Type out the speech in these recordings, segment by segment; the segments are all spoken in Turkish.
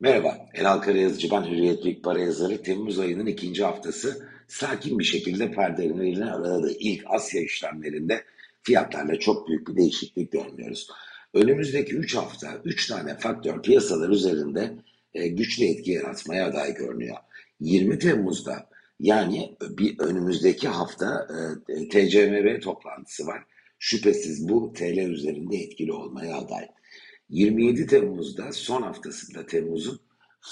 Merhaba, Elal Karayazıcı ben Hürriyet Büyük Para yazarı. Temmuz ayının ikinci haftası sakin bir şekilde perdeleriyle aradığı ilk Asya işlemlerinde fiyatlarla çok büyük bir değişiklik görmüyoruz. Önümüzdeki 3 hafta 3 tane faktör piyasalar üzerinde e, güçlü etki yaratmaya aday görünüyor. 20 Temmuz'da yani bir önümüzdeki hafta e, TCMB toplantısı var. Şüphesiz bu TL üzerinde etkili olmaya aday. 27 Temmuz'da son haftasında Temmuz'un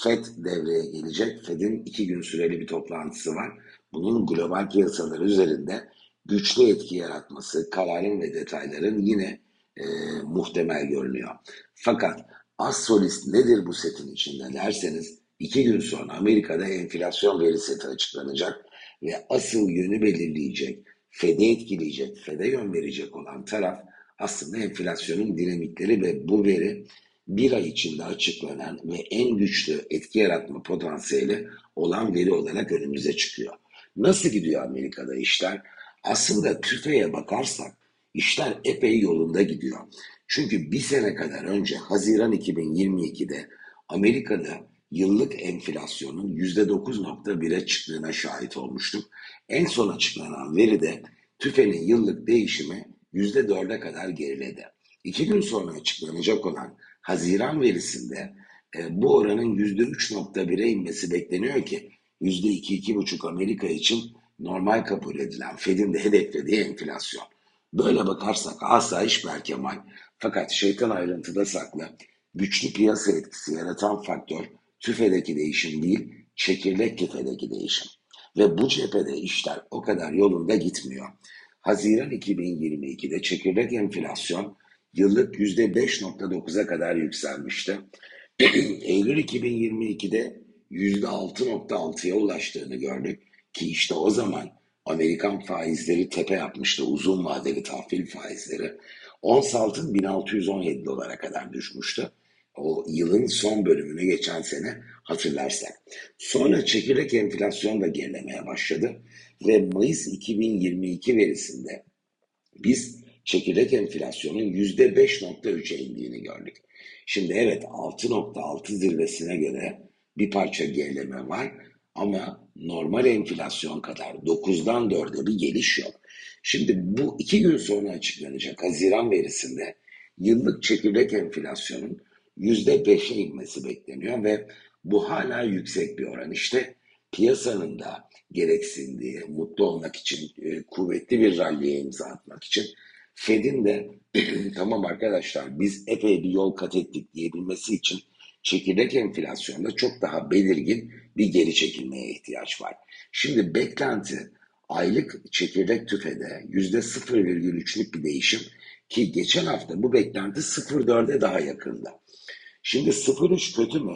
FED devreye gelecek. FED'in iki gün süreli bir toplantısı var. Bunun global piyasalar üzerinde güçlü etki yaratması, kararın ve detayların yine e, muhtemel görünüyor. Fakat az solist nedir bu setin içinde derseniz iki gün sonra Amerika'da enflasyon veri seti açıklanacak ve asıl yönü belirleyecek, FED'i etkileyecek, FED'e yön verecek olan taraf aslında enflasyonun dinamikleri ve bu veri bir ay içinde açıklanan ve en güçlü etki yaratma potansiyeli olan veri olarak önümüze çıkıyor. Nasıl gidiyor Amerika'da işler? Aslında TÜFE'ye bakarsak işler epey yolunda gidiyor. Çünkü bir sene kadar önce Haziran 2022'de Amerika'da yıllık enflasyonun %9.1'e çıktığına şahit olmuştuk. En son açıklanan veride TÜFE'nin yıllık değişimi %4'e kadar geriledi. İki gün sonra açıklanacak olan Haziran verisinde e, bu oranın %3.1'e inmesi bekleniyor ki %2-2,5 Amerika için normal kabul edilen Fed'in de hedeflediği enflasyon. Böyle bakarsak asayiş berkemal fakat şeytan ayrıntıda saklı. Güçlü piyasa etkisi yaratan faktör tüfedeki değişim değil, çekirdek tüfedeki değişim. Ve bu cephede işler o kadar yolunda gitmiyor. Haziran 2022'de çekirdek enflasyon yıllık %5.9'a kadar yükselmişti. Eylül 2022'de %6.6'ya ulaştığını gördük ki işte o zaman Amerikan faizleri tepe yapmıştı uzun vadeli tahvil faizleri. Ons altın 1617 dolara kadar düşmüştü. O yılın son bölümünü geçen sene hatırlarsak. Sonra çekirdek enflasyon da gerilemeye başladı ve Mayıs 2022 verisinde biz çekirdek enflasyonun %5.3'e indiğini gördük. Şimdi evet 6.6 zirvesine göre bir parça gerileme var ama normal enflasyon kadar 9'dan 4'e bir geliş yok. Şimdi bu iki gün sonra açıklanacak Haziran verisinde yıllık çekirdek enflasyonun %5'e inmesi bekleniyor ve bu hala yüksek bir oran. İşte piyasanın da gereksindiği, mutlu olmak için, e, kuvvetli bir ralliye imza atmak için Fed'in de tamam arkadaşlar biz epey bir yol kat ettik diyebilmesi için çekirdek enflasyonda çok daha belirgin bir geri çekilmeye ihtiyaç var. Şimdi beklenti aylık çekirdek tüfede yüzde 0,3'lük bir değişim ki geçen hafta bu beklenti 0,4'e daha yakında. Şimdi 0,3 kötü mü?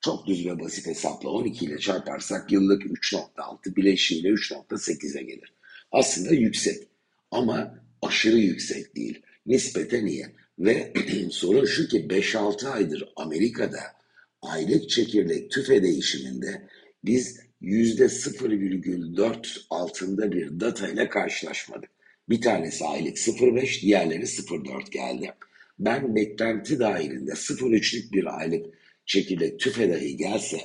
Çok düz ve basit hesapla 12 ile çarparsak yıllık 3.6 bileşiğiyle 3.8'e gelir. Aslında yüksek ama aşırı yüksek değil. Nispeten iyi. Ve sorun şu ki 5-6 aydır Amerika'da aylık çekirdek tüfe değişiminde biz %0,4 altında bir data ile karşılaşmadık. Bir tanesi aylık 0,5, diğerleri 0,4 geldi. Ben beklenti dahilinde 0,3'lük bir aylık çekirdek tüfe dahi gelse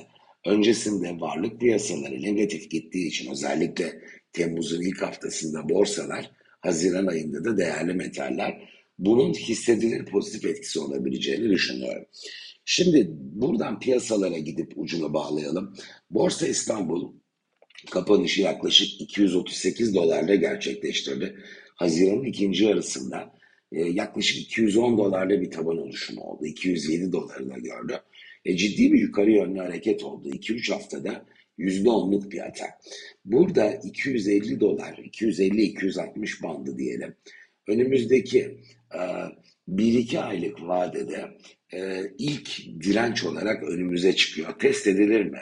öncesinde varlık piyasaları negatif gittiği için özellikle Temmuz'un ilk haftasında borsalar Haziran ayında da değerli metaller bunun hissedilir pozitif etkisi olabileceğini düşünüyorum. Şimdi buradan piyasalara gidip ucunu bağlayalım. Borsa İstanbul kapanışı yaklaşık 238 dolarla gerçekleştirdi. Haziran'ın ikinci yarısında e, yaklaşık 210 dolarla bir taban oluşumu oldu. 207 doları da gördü. E, ciddi bir yukarı yönlü hareket oldu. 2-3 haftada %10'luk bir atak. Burada 250 dolar, 250-260 bandı diyelim. Önümüzdeki 1-2 e, aylık vadede e, ilk direnç olarak önümüze çıkıyor. Test edilir mi?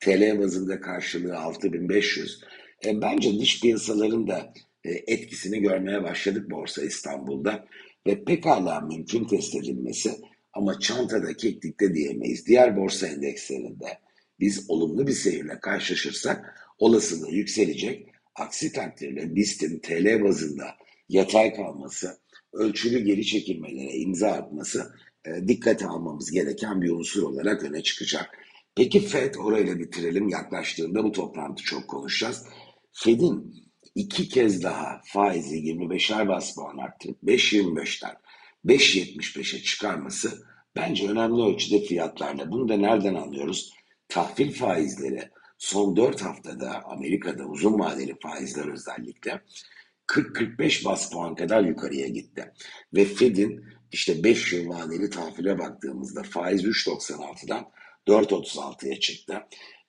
TL bazında karşılığı 6500. E, bence dış piyasaların da etkisini görmeye başladık Borsa İstanbul'da ve pekala mümkün test edilmesi ama çantada keklikte diyemeyiz. Diğer borsa endekslerinde biz olumlu bir seyirle karşılaşırsak olasılığı yükselecek. Aksi takdirde BIST'in TL bazında yatay kalması, ölçülü geri çekilmelere imza atması e, dikkate almamız gereken bir unsur olarak öne çıkacak. Peki FED orayla bitirelim yaklaştığında bu toplantı çok konuşacağız. FED'in iki kez daha faizi 25'er bas puan arttırıp 5.25'ten 5.75'e çıkarması bence önemli ölçüde fiyatlarla. Bunu da nereden anlıyoruz? Tahvil faizleri son 4 haftada Amerika'da uzun vadeli faizler özellikle 40-45 bas puan kadar yukarıya gitti. Ve Fed'in işte 5 yıl vadeli tahvile baktığımızda faiz 3.96'dan 4.36'ya çıktı.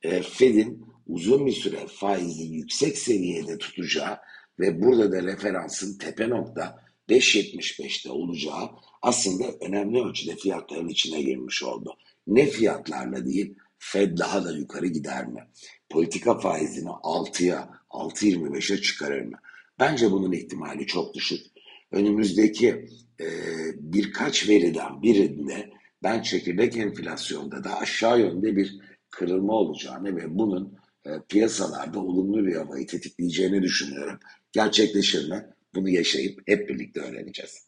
E, Fed'in uzun bir süre faizi yüksek seviyede tutacağı ve burada da referansın tepe nokta 5.75'te olacağı aslında önemli ölçüde fiyatların içine girmiş oldu. Ne fiyatlarla değil, Fed daha da yukarı gider mi? Politika faizini 6'ya, 6.25'e çıkarır mı? Bence bunun ihtimali çok düşük. Önümüzdeki e, birkaç veriden birinde ben çekirdek enflasyonda da aşağı yönde bir kırılma olacağını ve bunun e, piyasalarda olumlu bir havayı tetikleyeceğini düşünüyorum. Gerçekleşir mi? Bunu yaşayıp hep birlikte öğreneceğiz.